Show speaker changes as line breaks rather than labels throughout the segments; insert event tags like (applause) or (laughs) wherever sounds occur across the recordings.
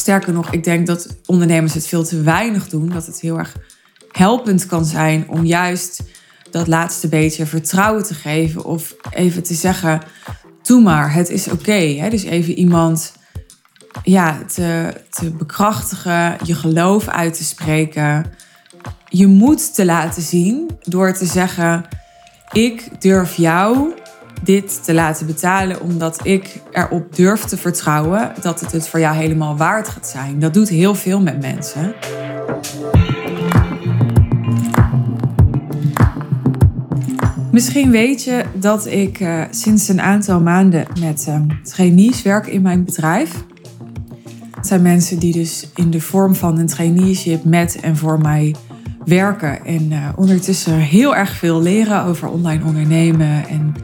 Sterker nog, ik denk dat ondernemers het veel te weinig doen. Dat het heel erg helpend kan zijn om juist dat laatste beetje vertrouwen te geven. Of even te zeggen, doe maar, het is oké. dus even iemand ja, te, te bekrachtigen, je geloof uit te spreken. Je moet te laten zien door te zeggen: Ik durf jou dit te laten betalen omdat ik erop durf te vertrouwen dat het het voor jou helemaal waard gaat zijn. Dat doet heel veel met mensen. Misschien weet je dat ik uh, sinds een aantal maanden met uh, trainees werk in mijn bedrijf. Het zijn mensen die dus in de vorm van een traineeship met en voor mij werken. En uh, ondertussen heel erg veel leren over online ondernemen. En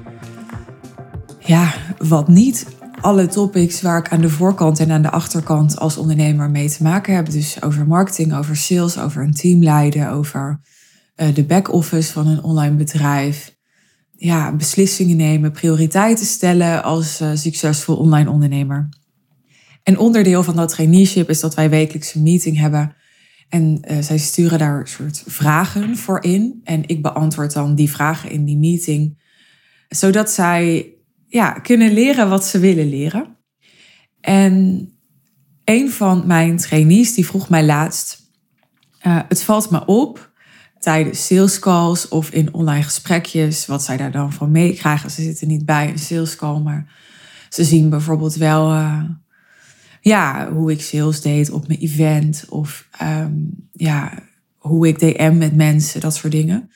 ja, wat niet. Alle topics waar ik aan de voorkant en aan de achterkant als ondernemer mee te maken heb. Dus over marketing, over sales, over een team leiden, over de back-office van een online bedrijf ja, beslissingen nemen, prioriteiten stellen als uh, succesvol online ondernemer. En onderdeel van dat traineeship is dat wij wekelijks een meeting hebben. En uh, zij sturen daar een soort vragen voor in. En ik beantwoord dan die vragen in die meeting. Zodat zij ja, kunnen leren wat ze willen leren. En een van mijn trainees die vroeg mij laatst: uh, Het valt me op tijdens sales calls of in online gesprekjes, wat zij daar dan van meekrijgen. Ze zitten niet bij een sales call, maar ze zien bijvoorbeeld wel uh, ja, hoe ik sales deed op mijn event of um, ja, hoe ik DM met mensen, dat soort dingen.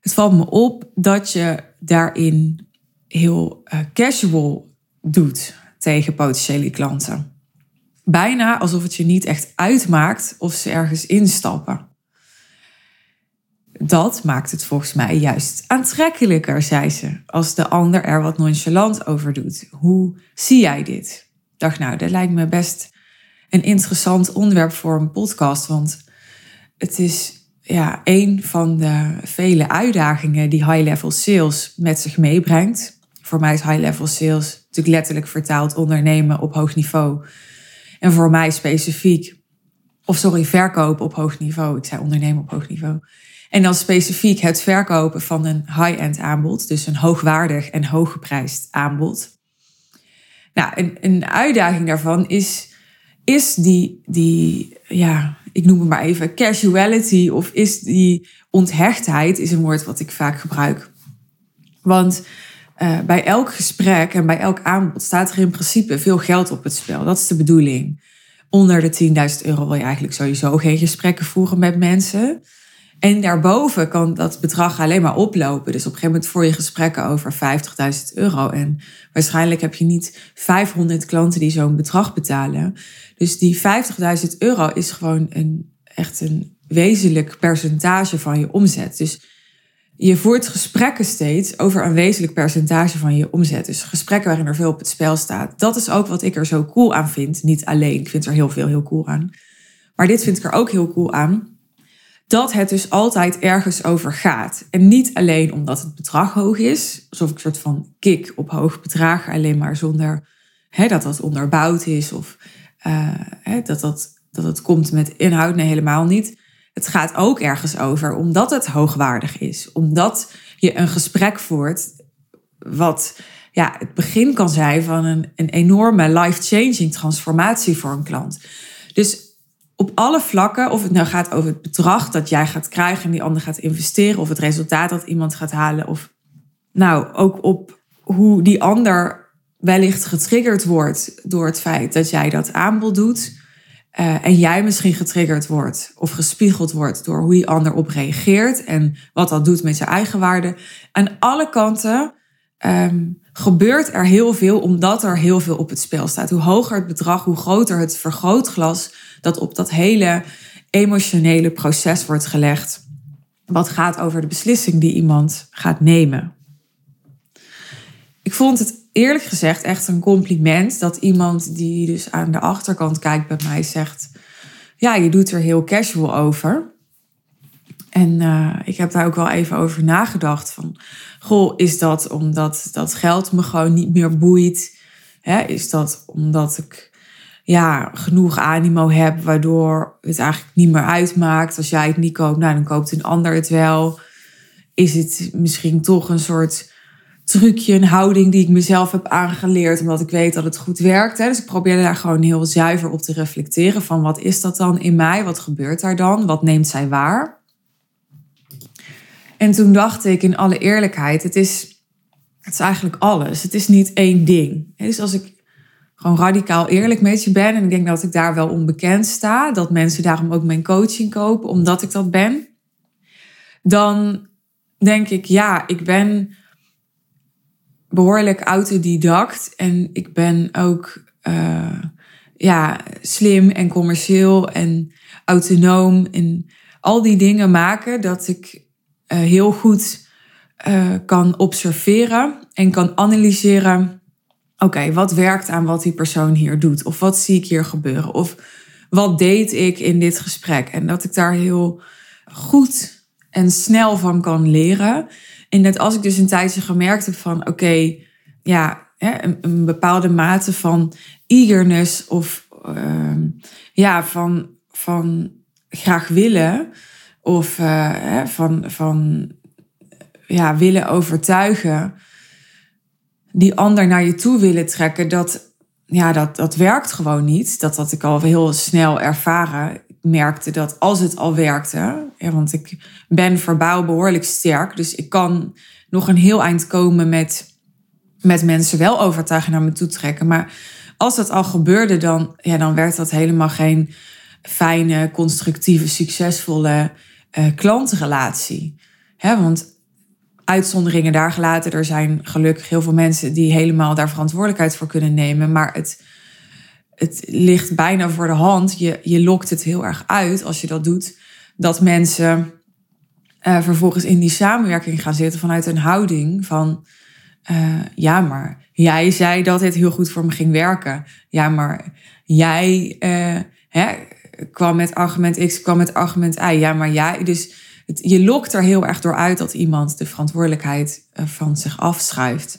Het valt me op dat je daarin heel uh, casual doet tegen potentiële klanten. Bijna alsof het je niet echt uitmaakt of ze ergens instappen. Dat maakt het volgens mij juist aantrekkelijker, zei ze, als de ander er wat nonchalant over doet. Hoe zie jij dit? Dacht, nou, dat lijkt me best een interessant onderwerp voor een podcast, want het is ja, een van de vele uitdagingen die high-level sales met zich meebrengt. Voor mij is high-level sales natuurlijk letterlijk vertaald ondernemen op hoog niveau. En voor mij specifiek, of sorry, verkopen op hoog niveau. Ik zei ondernemen op hoog niveau en dan specifiek het verkopen van een high-end aanbod, dus een hoogwaardig en hooggeprijsd aanbod. Nou, een, een uitdaging daarvan is, is die, die, ja, ik noem het maar even, casuality of is die onthechtheid, is een woord wat ik vaak gebruik. Want uh, bij elk gesprek en bij elk aanbod staat er in principe veel geld op het spel. Dat is de bedoeling. Onder de 10.000 euro wil je eigenlijk sowieso geen gesprekken voeren met mensen. En daarboven kan dat bedrag alleen maar oplopen. Dus op een gegeven moment voor je gesprekken over 50.000 euro. En waarschijnlijk heb je niet 500 klanten die zo'n bedrag betalen. Dus die 50.000 euro is gewoon een, echt een wezenlijk percentage van je omzet. Dus je voert gesprekken steeds over een wezenlijk percentage van je omzet. Dus gesprekken waarin er veel op het spel staat. Dat is ook wat ik er zo cool aan vind. Niet alleen, ik vind er heel veel heel cool aan. Maar dit vind ik er ook heel cool aan dat het dus altijd ergens over gaat. En niet alleen omdat het bedrag hoog is, alsof ik een soort van kick op hoog bedrag, alleen maar zonder hè, dat dat onderbouwd is of uh, hè, dat, dat, dat het komt met inhoud. Nee, helemaal niet. Het gaat ook ergens over omdat het hoogwaardig is, omdat je een gesprek voert wat ja, het begin kan zijn van een, een enorme life-changing transformatie voor een klant. Dus op alle vlakken, of het nou gaat over het bedrag dat jij gaat krijgen en die ander gaat investeren, of het resultaat dat iemand gaat halen, of nou ook op hoe die ander wellicht getriggerd wordt door het feit dat jij dat aanbod doet. Uh, en jij misschien getriggerd wordt of gespiegeld wordt door hoe die ander op reageert en wat dat doet met zijn eigen waarde. Aan alle kanten um, gebeurt er heel veel omdat er heel veel op het spel staat. Hoe hoger het bedrag, hoe groter het vergrootglas dat op dat hele emotionele proces wordt gelegd. Wat gaat over de beslissing die iemand gaat nemen. Vond het eerlijk gezegd echt een compliment dat iemand die dus aan de achterkant kijkt bij mij zegt: Ja, je doet er heel casual over. En uh, ik heb daar ook wel even over nagedacht. Van, goh, is dat omdat dat geld me gewoon niet meer boeit? Hè? Is dat omdat ik ja, genoeg animo heb, waardoor het eigenlijk niet meer uitmaakt. Als jij het niet koopt, nou, dan koopt een ander het wel. Is het misschien toch een soort trucje, een houding die ik mezelf heb aangeleerd, omdat ik weet dat het goed werkt. Hè? Dus ik probeer daar gewoon heel zuiver op te reflecteren van wat is dat dan in mij? Wat gebeurt daar dan? Wat neemt zij waar? En toen dacht ik in alle eerlijkheid, het is, het is eigenlijk alles. Het is niet één ding. Dus als ik gewoon radicaal eerlijk met je ben, en ik denk dat ik daar wel onbekend sta, dat mensen daarom ook mijn coaching kopen, omdat ik dat ben, dan denk ik, ja, ik ben behoorlijk autodidact en ik ben ook uh, ja, slim en commercieel en autonoom en al die dingen maken dat ik uh, heel goed uh, kan observeren en kan analyseren. Oké, wat werkt aan wat die persoon hier doet? Of wat zie ik hier gebeuren? Of wat deed ik in dit gesprek? En dat ik daar heel goed en snel van kan leren. En net als ik dus een tijdje gemerkt heb van oké, ja, een, een, bepaalde mate van eagerness of uh, ja, van, van graag willen of hè, van, van ja, willen overtuigen, die ander naar je toe willen trekken, dat, ja, dat, dat werkt gewoon niet. Dat had ik al heel snel ervaren. Merkte dat als het al werkte, want ik ben verbaal behoorlijk sterk, dus ik kan nog een heel eind komen met, met mensen wel overtuigen naar me toe trekken. Maar als dat al gebeurde, dan, ja, dan werd dat helemaal geen fijne, constructieve, succesvolle uh, klantenrelatie. Hè, want uitzonderingen daar gelaten, er zijn gelukkig heel veel mensen die helemaal daar verantwoordelijkheid voor kunnen nemen. Maar het, het ligt bijna voor de hand. Je, je lokt het heel erg uit als je dat doet. Dat mensen uh, vervolgens in die samenwerking gaan zitten vanuit een houding van. Uh, ja, maar jij zei dat dit heel goed voor me ging werken. Ja, maar jij uh, hè, kwam met argument X, kwam met argument Y. Ja, maar jij. Dus het, je lokt er heel erg door uit dat iemand de verantwoordelijkheid van zich afschuift.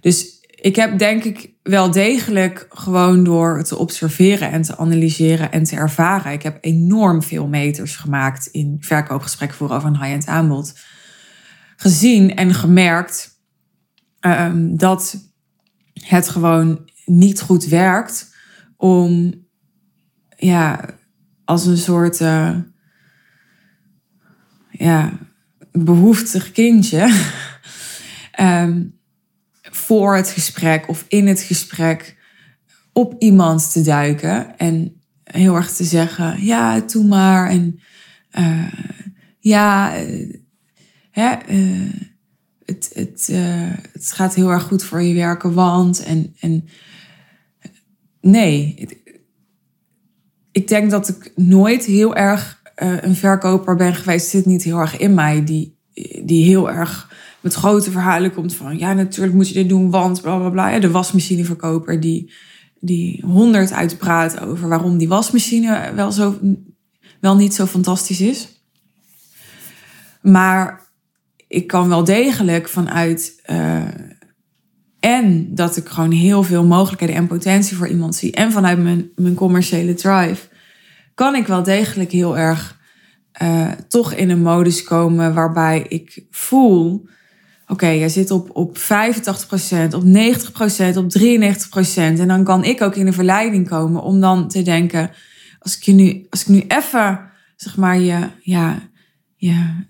Dus ik heb denk ik wel degelijk gewoon door te observeren en te analyseren en te ervaren. Ik heb enorm veel meters gemaakt in verkoopgesprekken voor over een high-end aanbod. Gezien en gemerkt um, dat het gewoon niet goed werkt om ja, als een soort uh, ja, behoeftig kindje um, (laughs) voor het gesprek of in het gesprek op iemand te duiken en heel erg te zeggen, ja, doe maar. En uh, ja, uh, hè, uh, het, het, het gaat heel erg goed voor je werken, want. En, en nee, ik denk dat ik nooit heel erg een verkoper ben geweest. Het zit niet heel erg in mij, die, die heel erg met grote verhalen komt van ja, natuurlijk moet je dit doen, want bla bla bla. De wasmachineverkoper die, die honderd uitpraat over waarom die wasmachine wel, zo, wel niet zo fantastisch is. Maar ik kan wel degelijk vanuit. Uh, en dat ik gewoon heel veel mogelijkheden en potentie voor iemand zie. En vanuit mijn, mijn commerciële drive. Kan ik wel degelijk heel erg uh, toch in een modus komen waarbij ik voel oké, jij zit op, op 85%, op 90%, op 93%. En dan kan ik ook in de verleiding komen om dan te denken, als ik je nu, als ik nu even, zeg maar, je, ja, ja,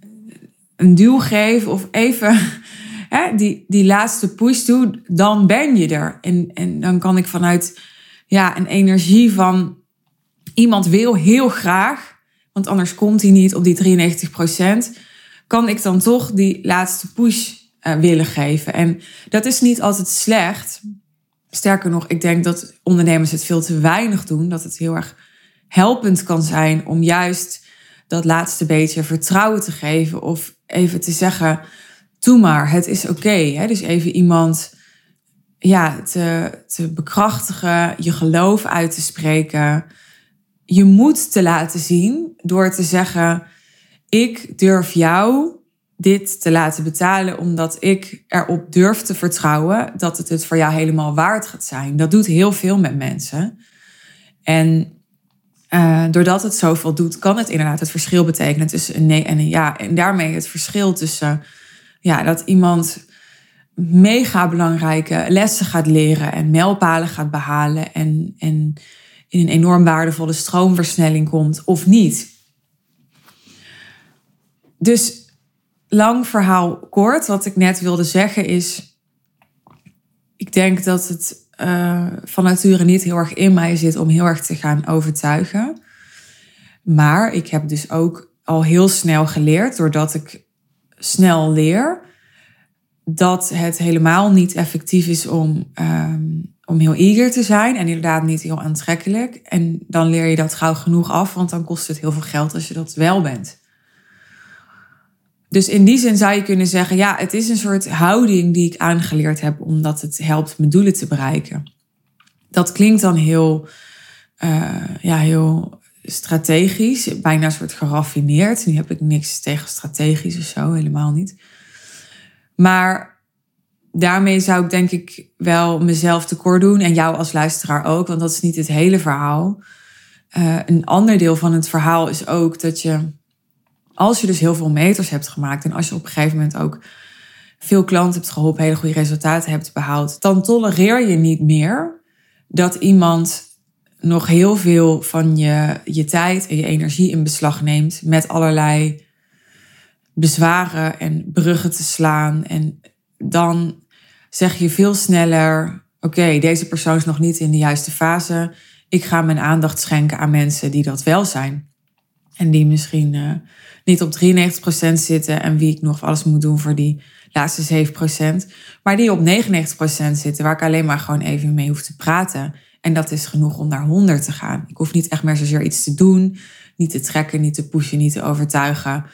een duw geef of even (laughs) hè, die, die laatste push doe, dan ben je er. En, en dan kan ik vanuit ja, een energie van iemand wil heel graag, want anders komt hij niet op die 93%, kan ik dan toch die laatste push willen geven. En dat is niet altijd slecht. Sterker nog, ik denk dat ondernemers het veel te weinig doen. Dat het heel erg helpend kan zijn om juist dat laatste beetje vertrouwen te geven. Of even te zeggen, doe maar, het is oké. Dus even iemand ja, te, te bekrachtigen, je geloof uit te spreken. Je moet te laten zien door te zeggen, ik durf jou dit te laten betalen omdat ik erop durf te vertrouwen dat het het voor jou helemaal waard gaat zijn. Dat doet heel veel met mensen. En uh, doordat het zoveel doet, kan het inderdaad het verschil betekenen tussen een nee en een ja. En daarmee het verschil tussen ja, dat iemand mega belangrijke lessen gaat leren en mijlpalen gaat behalen en, en in een enorm waardevolle stroomversnelling komt of niet. Dus lang verhaal kort, wat ik net wilde zeggen is, ik denk dat het uh, van nature niet heel erg in mij zit om heel erg te gaan overtuigen. Maar ik heb dus ook al heel snel geleerd, doordat ik snel leer, dat het helemaal niet effectief is om, um, om heel eager te zijn en inderdaad niet heel aantrekkelijk. En dan leer je dat gauw genoeg af, want dan kost het heel veel geld als je dat wel bent. Dus in die zin zou je kunnen zeggen, ja, het is een soort houding die ik aangeleerd heb, omdat het helpt mijn doelen te bereiken. Dat klinkt dan heel, uh, ja, heel strategisch, bijna een soort geraffineerd. Nu heb ik niks tegen strategisch of zo, helemaal niet. Maar daarmee zou ik denk ik wel mezelf tekort doen en jou als luisteraar ook, want dat is niet het hele verhaal. Uh, een ander deel van het verhaal is ook dat je als je dus heel veel meters hebt gemaakt en als je op een gegeven moment ook veel klanten hebt geholpen, hele goede resultaten hebt behaald, dan tolereer je niet meer dat iemand nog heel veel van je, je tijd en je energie in beslag neemt met allerlei bezwaren en bruggen te slaan. En dan zeg je veel sneller: Oké, deze persoon is nog niet in de juiste fase. Ik ga mijn aandacht schenken aan mensen die dat wel zijn. En die misschien uh, niet op 93% zitten en wie ik nog alles moet doen voor die laatste 7%. Maar die op 99% zitten, waar ik alleen maar gewoon even mee hoef te praten. En dat is genoeg om naar 100 te gaan. Ik hoef niet echt meer zozeer iets te doen, niet te trekken, niet te pushen, niet te overtuigen.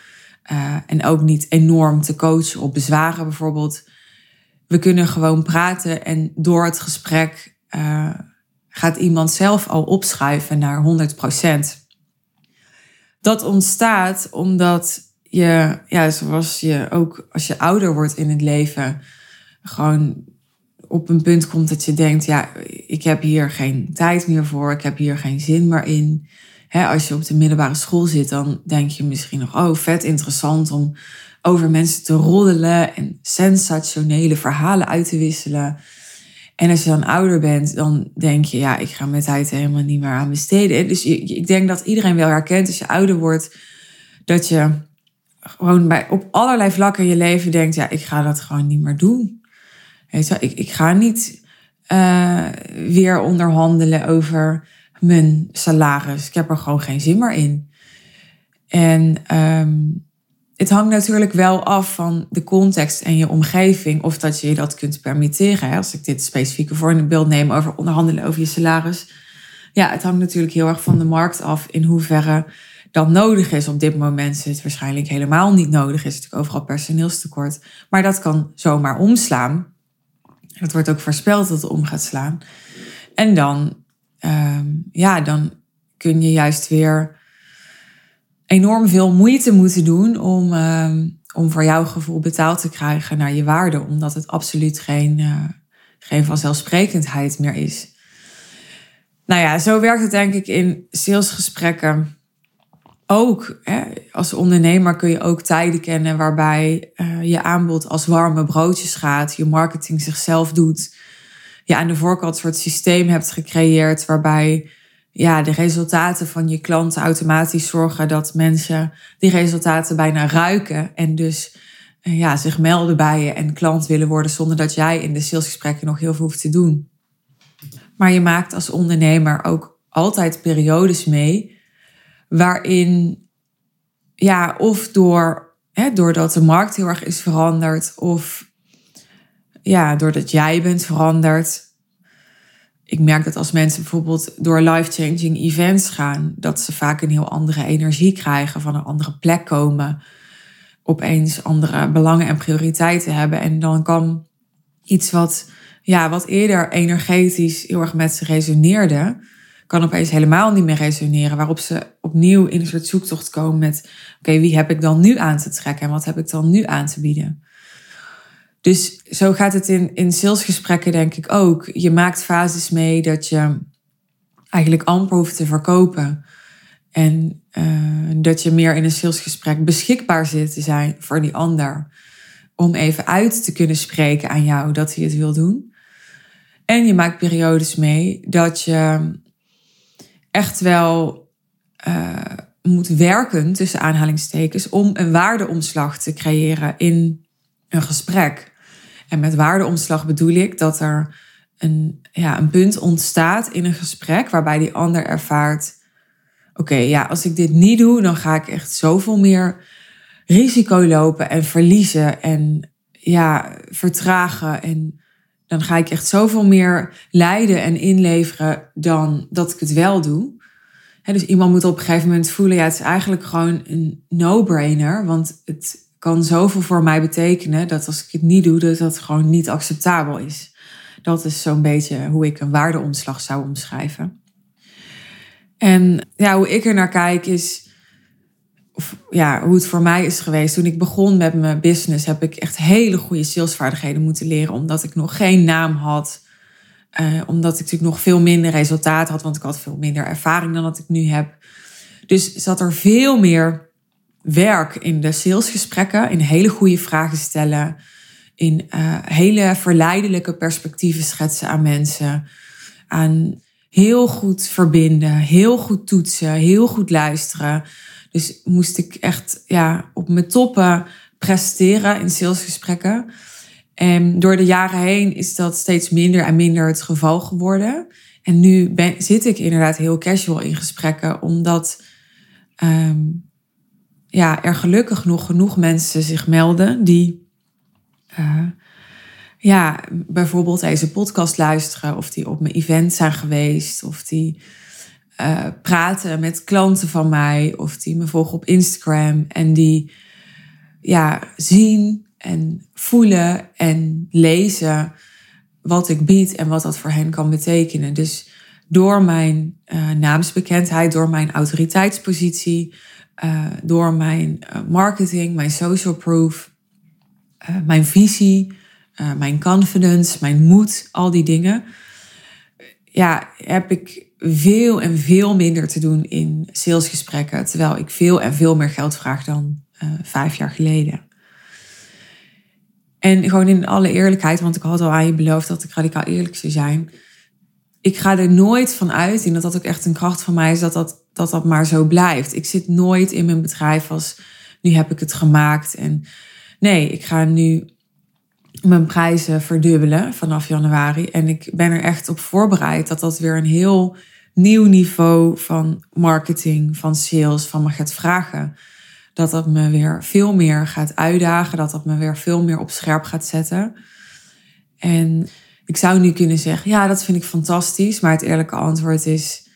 Uh, en ook niet enorm te coachen op bezwaren bijvoorbeeld. We kunnen gewoon praten en door het gesprek uh, gaat iemand zelf al opschuiven naar 100% dat ontstaat omdat je, ja, zoals je ook als je ouder wordt in het leven, gewoon op een punt komt dat je denkt, ja, ik heb hier geen tijd meer voor, ik heb hier geen zin meer in. als je op de middelbare school zit, dan denk je misschien nog, oh, vet interessant om over mensen te roddelen en sensationele verhalen uit te wisselen. En als je dan ouder bent, dan denk je, ja, ik ga mijn tijd helemaal niet meer aan besteden. Dus ik denk dat iedereen wel herkent als je ouder wordt, dat je gewoon bij, op allerlei vlakken in je leven denkt, ja, ik ga dat gewoon niet meer doen. Ik, ik ga niet uh, weer onderhandelen over mijn salaris. Ik heb er gewoon geen zin meer in. En um, het hangt natuurlijk wel af van de context en je omgeving of dat je je dat kunt permitteren. Als ik dit specifieke voorbeeld neem over onderhandelen over je salaris. Ja, het hangt natuurlijk heel erg van de markt af in hoeverre dat nodig is. Op dit moment is het waarschijnlijk helemaal niet nodig. Is natuurlijk overal personeelstekort. Maar dat kan zomaar omslaan. Het wordt ook voorspeld dat het om gaat slaan. En dan, um, ja, dan kun je juist weer enorm veel moeite moeten doen om, uh, om voor jouw gevoel betaald te krijgen naar je waarde, omdat het absoluut geen, uh, geen vanzelfsprekendheid meer is. Nou ja, zo werkt het denk ik in salesgesprekken ook. Hè, als ondernemer kun je ook tijden kennen waarbij uh, je aanbod als warme broodjes gaat, je marketing zichzelf doet. Je aan de voorkant een soort systeem hebt gecreëerd waarbij ja, de resultaten van je klanten automatisch zorgen dat mensen die resultaten bijna ruiken en dus eh, ja, zich melden bij je en klant willen worden zonder dat jij in de salesgesprekken nog heel veel hoeft te doen. Maar je maakt als ondernemer ook altijd periodes mee waarin, ja, of door, hè, doordat de markt heel erg is veranderd, of ja, doordat jij bent veranderd, ik merk dat als mensen bijvoorbeeld door life-changing events gaan, dat ze vaak een heel andere energie krijgen, van een andere plek komen, opeens andere belangen en prioriteiten hebben. En dan kan iets wat, ja, wat eerder energetisch heel erg met ze resoneerde, kan opeens helemaal niet meer resoneren. Waarop ze opnieuw in een soort zoektocht komen met: oké, wie heb ik dan nu aan te trekken en wat heb ik dan nu aan te bieden? Dus zo gaat het in, in salesgesprekken denk ik ook. Je maakt fases mee dat je eigenlijk amper hoeft te verkopen. En uh, dat je meer in een salesgesprek beschikbaar zit te zijn voor die ander. Om even uit te kunnen spreken aan jou dat hij het wil doen. En je maakt periodes mee dat je echt wel uh, moet werken, tussen aanhalingstekens, om een waardeomslag te creëren in een gesprek. En met waardeomslag bedoel ik dat er een, ja, een punt ontstaat in een gesprek waarbij die ander ervaart: oké, ja, als ik dit niet doe, dan ga ik echt zoveel meer risico lopen en verliezen en ja, vertragen. En dan ga ik echt zoveel meer lijden en inleveren dan dat ik het wel doe. dus iemand moet op een gegeven moment voelen, ja, het is eigenlijk gewoon een no-brainer, want het kan zoveel voor mij betekenen dat als ik het niet doe, dat dat gewoon niet acceptabel is. Dat is zo'n beetje hoe ik een waardeomslag zou omschrijven. En ja, hoe ik er naar kijk is, of ja, hoe het voor mij is geweest. Toen ik begon met mijn business heb ik echt hele goede salesvaardigheden moeten leren, omdat ik nog geen naam had. Uh, omdat ik natuurlijk nog veel minder resultaat had, want ik had veel minder ervaring dan dat ik nu heb. Dus zat er veel meer werk in de salesgesprekken, in hele goede vragen stellen, in uh, hele verleidelijke perspectieven schetsen aan mensen, aan heel goed verbinden, heel goed toetsen, heel goed luisteren. Dus moest ik echt ja, op mijn toppen presteren in salesgesprekken. En door de jaren heen is dat steeds minder en minder het geval geworden. En nu ben, zit ik inderdaad heel casual in gesprekken, omdat um, ja, er gelukkig nog genoeg mensen zich melden die uh, ja, bijvoorbeeld deze podcast luisteren, of die op mijn event zijn geweest, of die uh, praten met klanten van mij, of die me volgen op Instagram en die ja, zien en voelen en lezen wat ik bied en wat dat voor hen kan betekenen. Dus door mijn uh, naamsbekendheid, door mijn autoriteitspositie, uh, door mijn marketing, mijn social proof, mijn visie, mijn confidence, mijn moed, al die dingen. Ja, heb ik veel en veel minder te doen in salesgesprekken. Terwijl ik veel en veel meer geld vraag dan vijf jaar geleden. En gewoon in alle eerlijkheid, want ik had al aan je beloofd dat ik radicaal eerlijk zou zijn. Ik ga er nooit van uit, en dat dat ook echt een kracht van mij is, dat dat, dat dat maar zo blijft. Ik zit nooit in mijn bedrijf als, nu heb ik het gemaakt. En nee, ik ga nu mijn prijzen verdubbelen vanaf januari. En ik ben er echt op voorbereid dat dat weer een heel nieuw niveau van marketing, van sales, van me gaat vragen. Dat dat me weer veel meer gaat uitdagen, dat dat me weer veel meer op scherp gaat zetten. En ik zou nu kunnen zeggen, ja, dat vind ik fantastisch, maar het eerlijke antwoord is,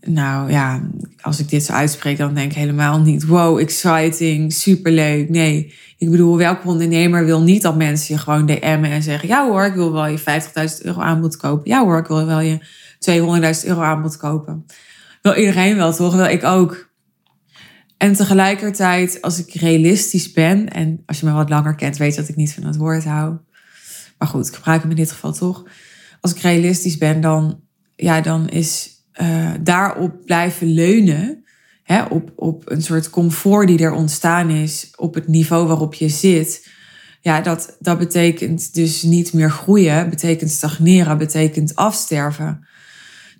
nou ja, als ik dit zo uitspreek, dan denk ik helemaal niet, wow, exciting, superleuk. Nee, ik bedoel, welke ondernemer wil niet dat mensen je gewoon DM'en en zeggen, ja hoor, ik wil wel je 50.000 euro aanbod kopen. Ja hoor, ik wil wel je 200.000 euro aanbod kopen. Wil iedereen wel, toch? Wil ik ook. En tegelijkertijd, als ik realistisch ben, en als je me wat langer kent, weet dat ik niet van het woord hou. Maar goed, ik gebruik hem in dit geval toch. Als ik realistisch ben, dan, ja, dan is uh, daarop blijven leunen. Hè, op, op een soort comfort die er ontstaan is, op het niveau waarop je zit. Ja, dat, dat betekent dus niet meer groeien, betekent stagneren, betekent afsterven.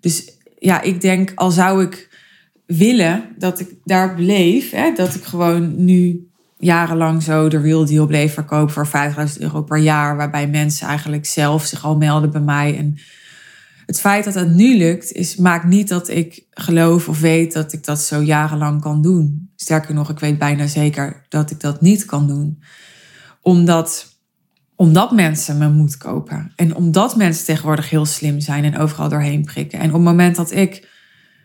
Dus ja, ik denk, al zou ik willen dat ik daar bleef, hè, dat ik gewoon nu jarenlang zo de real deal bleef verkopen voor 5000 euro per jaar, waarbij mensen eigenlijk zelf zich al melden bij mij. En het feit dat dat nu lukt, is, maakt niet dat ik geloof of weet dat ik dat zo jarenlang kan doen. Sterker nog, ik weet bijna zeker dat ik dat niet kan doen. Omdat omdat mensen me moed kopen. En omdat mensen tegenwoordig heel slim zijn en overal doorheen prikken. En op het moment dat ik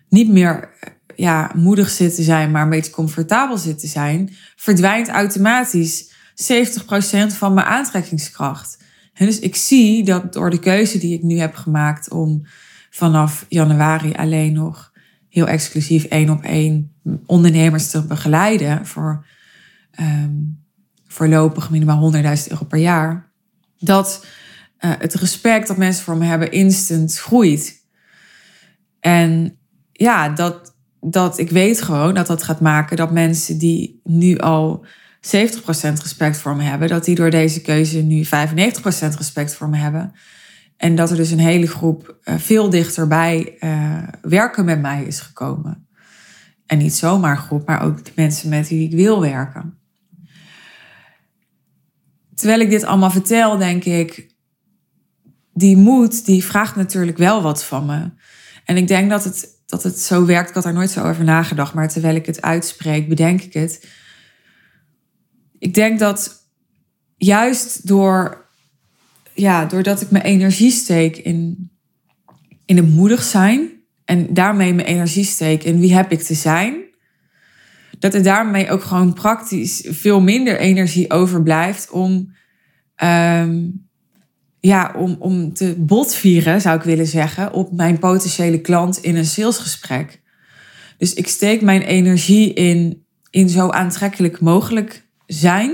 niet meer ja, moedig zit te zijn, maar een beetje comfortabel zit te zijn, verdwijnt automatisch 70% van mijn aantrekkingskracht. Dus ik zie dat door de keuze die ik nu heb gemaakt om vanaf januari alleen nog heel exclusief één op één ondernemers te begeleiden voor um, voorlopig minimaal 100.000 euro per jaar, dat uh, het respect dat mensen voor me hebben instant groeit. En ja, dat, dat ik weet gewoon dat dat gaat maken dat mensen die nu al 70% respect voor me hebben, dat die door deze keuze nu 95% respect voor me hebben. En dat er dus een hele groep uh, veel dichterbij uh, werken met mij is gekomen. En niet zomaar groep, maar ook de mensen met wie ik wil werken. Terwijl ik dit allemaal vertel, denk ik, die moed, die vraagt natuurlijk wel wat van me. En ik denk dat het, dat het zo werkt, ik had daar nooit zo over nagedacht, maar terwijl ik het uitspreek, bedenk ik het. Ik denk dat juist door, ja, doordat ik mijn energie steek in, in het moedig zijn en daarmee mijn energie steek in wie heb ik te zijn, dat er daarmee ook gewoon praktisch veel minder energie overblijft om, ehm, ja, om, om te botvieren, zou ik willen zeggen, op mijn potentiële klant in een salesgesprek. Dus ik steek mijn energie in, in zo aantrekkelijk mogelijk zijn.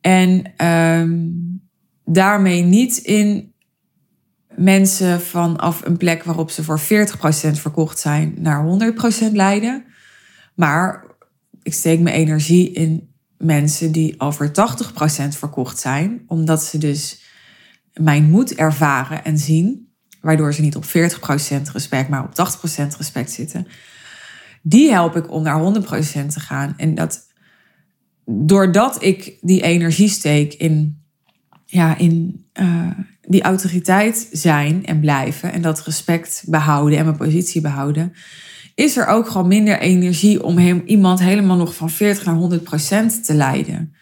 En ehm, daarmee niet in mensen vanaf een plek waarop ze voor 40% verkocht zijn naar 100% leiden. Maar ik steek mijn energie in mensen die over 80% verkocht zijn, omdat ze dus mijn moed ervaren en zien, waardoor ze niet op 40% respect, maar op 80% respect zitten. Die help ik om naar 100% te gaan. En dat doordat ik die energie steek in, ja, in uh, die autoriteit zijn en blijven en dat respect behouden en mijn positie behouden, is er ook gewoon minder energie om hem, iemand helemaal nog van 40 naar 100 procent te leiden.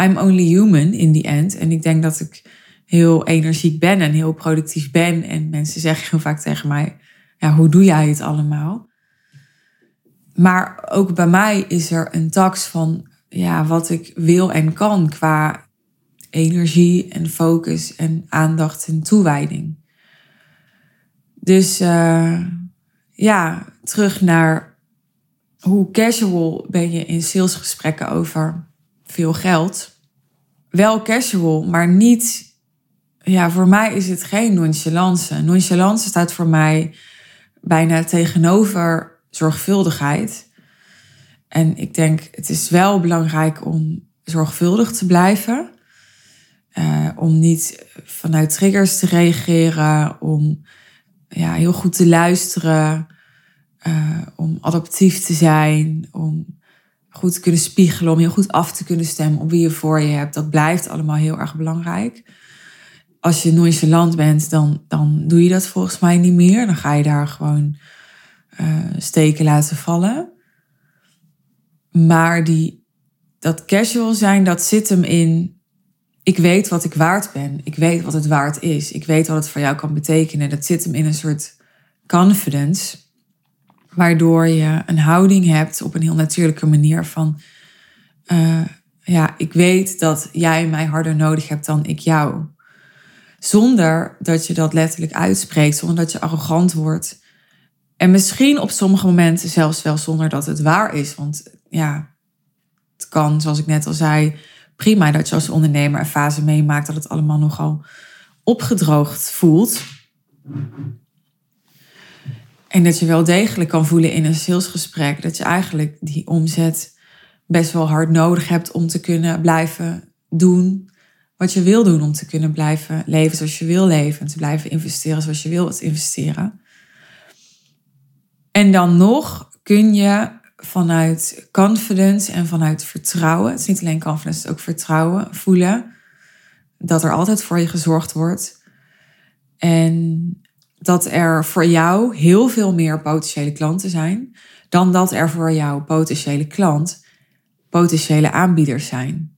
I'm only human in the end. En ik denk dat ik heel energiek ben en heel productief ben. En mensen zeggen heel vaak tegen mij, ja, hoe doe jij het allemaal? Maar ook bij mij is er een tax van ja, wat ik wil en kan qua energie en focus en aandacht en toewijding. Dus uh, ja, terug naar hoe casual ben je in salesgesprekken over veel geld. Wel casual, maar niet. Ja, voor mij is het geen nonchalance. Nonchalance staat voor mij bijna tegenover zorgvuldigheid. En ik denk, het is wel belangrijk om zorgvuldig te blijven. Uh, om niet vanuit triggers te reageren, om ja, heel goed te luisteren, uh, om adaptief te zijn, om goed te kunnen spiegelen, om heel goed af te kunnen stemmen op wie je voor je hebt. Dat blijft allemaal heel erg belangrijk. Als je nonchalant bent, dan, dan doe je dat volgens mij niet meer. Dan ga je daar gewoon uh, steken laten vallen. Maar die, dat casual zijn, dat zit hem in ik weet wat ik waard ben. Ik weet wat het waard is. Ik weet wat het voor jou kan betekenen. Dat zit hem in een soort confidence. Waardoor je een houding hebt op een heel natuurlijke manier van... Uh, ja, ik weet dat jij mij harder nodig hebt dan ik jou. Zonder dat je dat letterlijk uitspreekt. Zonder dat je arrogant wordt. En misschien op sommige momenten zelfs wel zonder dat het waar is. Want ja, het kan, zoals ik net al zei prima dat je als ondernemer een fase meemaakt dat het allemaal nogal opgedroogd voelt. En dat je wel degelijk kan voelen in een salesgesprek dat je eigenlijk die omzet best wel hard nodig hebt om te kunnen blijven doen wat je wil doen, om te kunnen blijven leven zoals je wil leven en te blijven investeren zoals je wilt investeren. En dan nog kun je vanuit confidence en vanuit vertrouwen. Het is niet alleen confidence, het is ook vertrouwen voelen. Dat er altijd voor je gezorgd wordt. En dat er voor jou heel veel meer potentiële klanten zijn. Dan dat er voor jouw potentiële klant potentiële aanbieders zijn.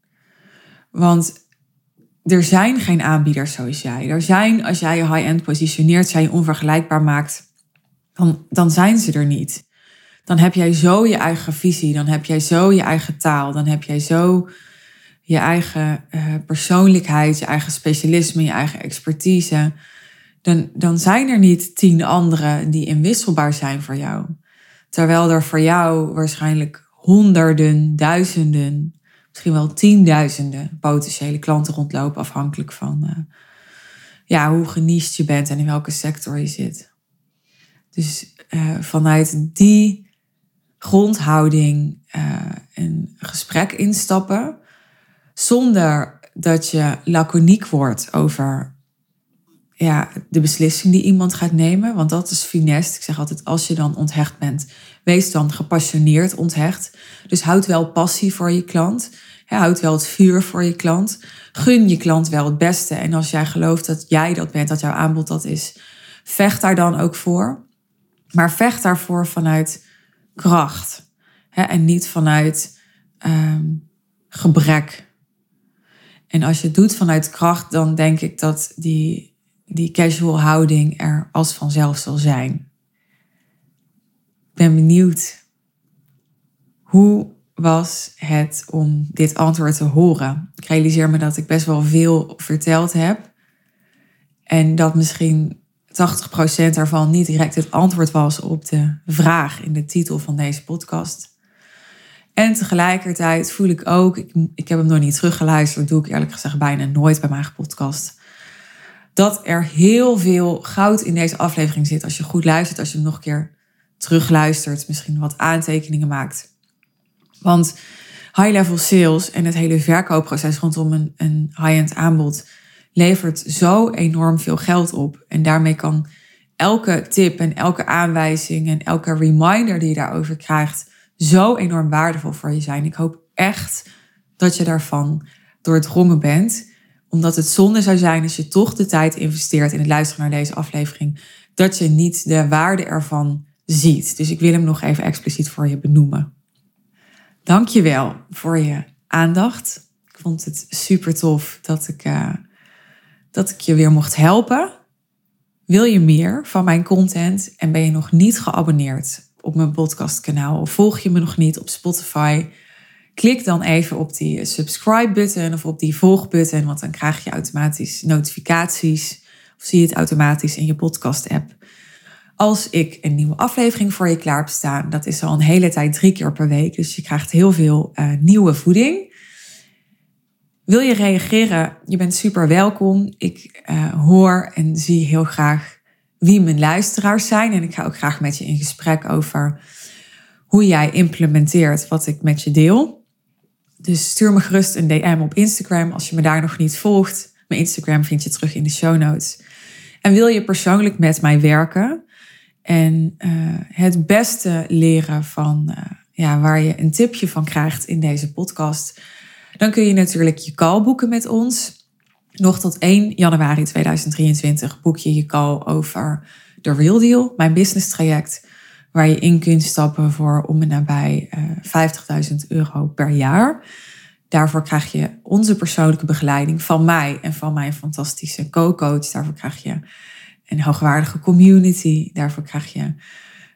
Want er zijn geen aanbieders zoals jij. Er zijn, als jij je high-end positioneert, zij je onvergelijkbaar maakt, dan, dan zijn ze er niet dan heb jij zo je eigen visie, dan heb jij zo je eigen taal, dan heb jij zo je eigen uh, persoonlijkheid, je eigen specialisme, je eigen expertise. Dan, dan zijn er niet tien anderen die inwisselbaar zijn voor jou. Terwijl er voor jou waarschijnlijk honderden, duizenden, misschien wel tienduizenden potentiële klanten rondlopen, afhankelijk van uh, ja, hoe geniest je bent en in welke sector je zit. Dus uh, vanuit die grondhouding uh, een gesprek instappen, zonder dat je laconiek wordt over ja, de beslissing die iemand gaat nemen. Want dat is finest. Ik zeg altijd, als je dan onthecht bent, wees dan gepassioneerd onthecht. Dus houd wel passie voor je klant. houd wel het vuur voor je klant. Gun je klant wel het beste. En als jij gelooft dat jij dat bent, dat jouw aanbod dat is, vecht daar dan ook voor. Maar vecht daarvoor vanuit kracht. en niet vanuit um, gebrek. En als je het doet vanuit kracht, dan denk ik dat die, die casual houding er als vanzelf zal zijn. Ik ben benieuwd. Hoe was het om dit antwoord te horen? Ik realiseer me dat ik best wel veel verteld heb. En dat misschien 80% daarvan niet direct het antwoord was op de vraag in de titel van deze podcast. En tegelijkertijd voel ik ook, ik, heb hem nog niet teruggeluisterd, doe ik eerlijk gezegd bijna nooit bij mijn podcast. Dat er heel veel goud in deze aflevering zit. Als je goed luistert, als je hem nog een keer terugluistert, misschien wat aantekeningen maakt. Want high-level sales en het hele verkoopproces rondom een, een high-end aanbod levert zo enorm veel geld op. En daarmee kan elke tip en elke aanwijzing en elke reminder die je daarover krijgt zo enorm waardevol voor je zijn. Ik hoop echt dat je daarvan doordrongen bent. Omdat het zonde zou zijn als je toch de tijd investeert in het luisteren naar deze aflevering. Dat je niet de waarde ervan ziet. Dus ik wil hem nog even expliciet voor je benoemen. Dank je wel voor je aandacht. Ik vond het super tof dat ik, uh, dat ik je weer mocht helpen. Wil je meer van mijn content en ben je nog niet geabonneerd op mijn podcastkanaal of volg je me nog niet op Spotify? Klik dan even op die subscribe button of op die volg button, want dan krijg je automatisch notificaties of zie je het automatisch in je podcast app. Als ik een nieuwe aflevering voor je klaar heb staan, dat is al een hele tijd drie keer per week, dus je krijgt heel veel uh, nieuwe voeding. Wil je reageren? Je bent super welkom. Ik uh, hoor en zie heel graag wie mijn luisteraars zijn. En ik ga ook graag met je in gesprek over hoe jij implementeert wat ik met je deel. Dus stuur me gerust een DM op Instagram als je me daar nog niet volgt. Mijn Instagram vind je terug in de show notes. En wil je persoonlijk met mij werken en uh, het beste leren van uh, ja, waar je een tipje van krijgt in deze podcast, dan kun je natuurlijk je call boeken met ons. Nog tot 1 januari 2023 boek je je call over de Real Deal, mijn business traject, waar je in kunt stappen voor om en nabij uh, eh, 50.000 euro per jaar. Daarvoor krijg je onze persoonlijke begeleiding van mij en van mijn fantastische co-coach. Daarvoor krijg je een hoogwaardige community. Daarvoor krijg je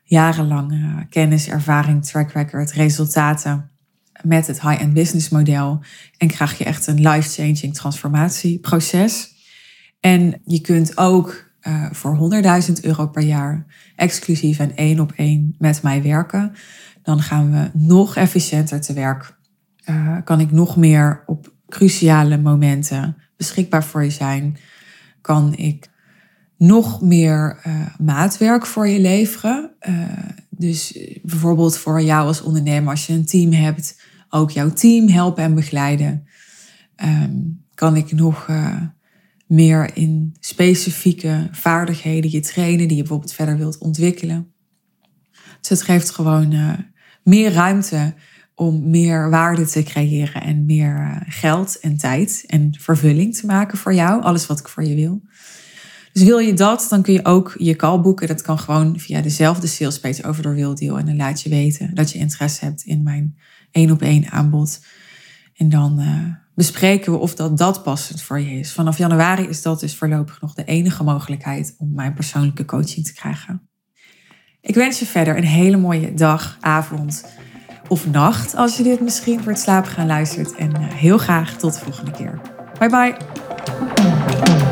jarenlange kennis, ervaring, track record, resultaten met het high-end business model. En krijg je echt een life-changing transformatieproces. En je kunt ook uh, voor 100.000 euro per jaar exclusief en één op één met mij werken. Dan gaan we nog efficiënter te werk. Uh, kan ik nog meer op cruciale momenten beschikbaar voor je zijn. Kan ik nog meer uh, maatwerk voor je leveren. dus bijvoorbeeld voor jou als ondernemer, als je een team hebt, ook jouw team helpen en begeleiden. Um, kan ik nog meer in specifieke vaardigheden je trainen die je bijvoorbeeld verder wilt ontwikkelen. Dus het geeft gewoon uh, meer ruimte om meer waarde te creëren en meer uh, geld en tijd en vervulling te maken voor jou. Alles wat ik voor je wil. Dus wil je dat, dan kun je ook je call boeken. Dat kan gewoon via dezelfde salespage over door Wildeal. En dan laat je weten dat je interesse hebt in mijn één op één aanbod. En dan uh, bespreken we of dat, dat passend voor je is. Vanaf januari is dat dus voorlopig nog de enige mogelijkheid om mijn persoonlijke coaching te krijgen. Ik wens je verder een hele mooie dag, avond of nacht als je dit misschien voor het slapen gaan luistert. En uh, heel graag tot de volgende keer. Bye bye.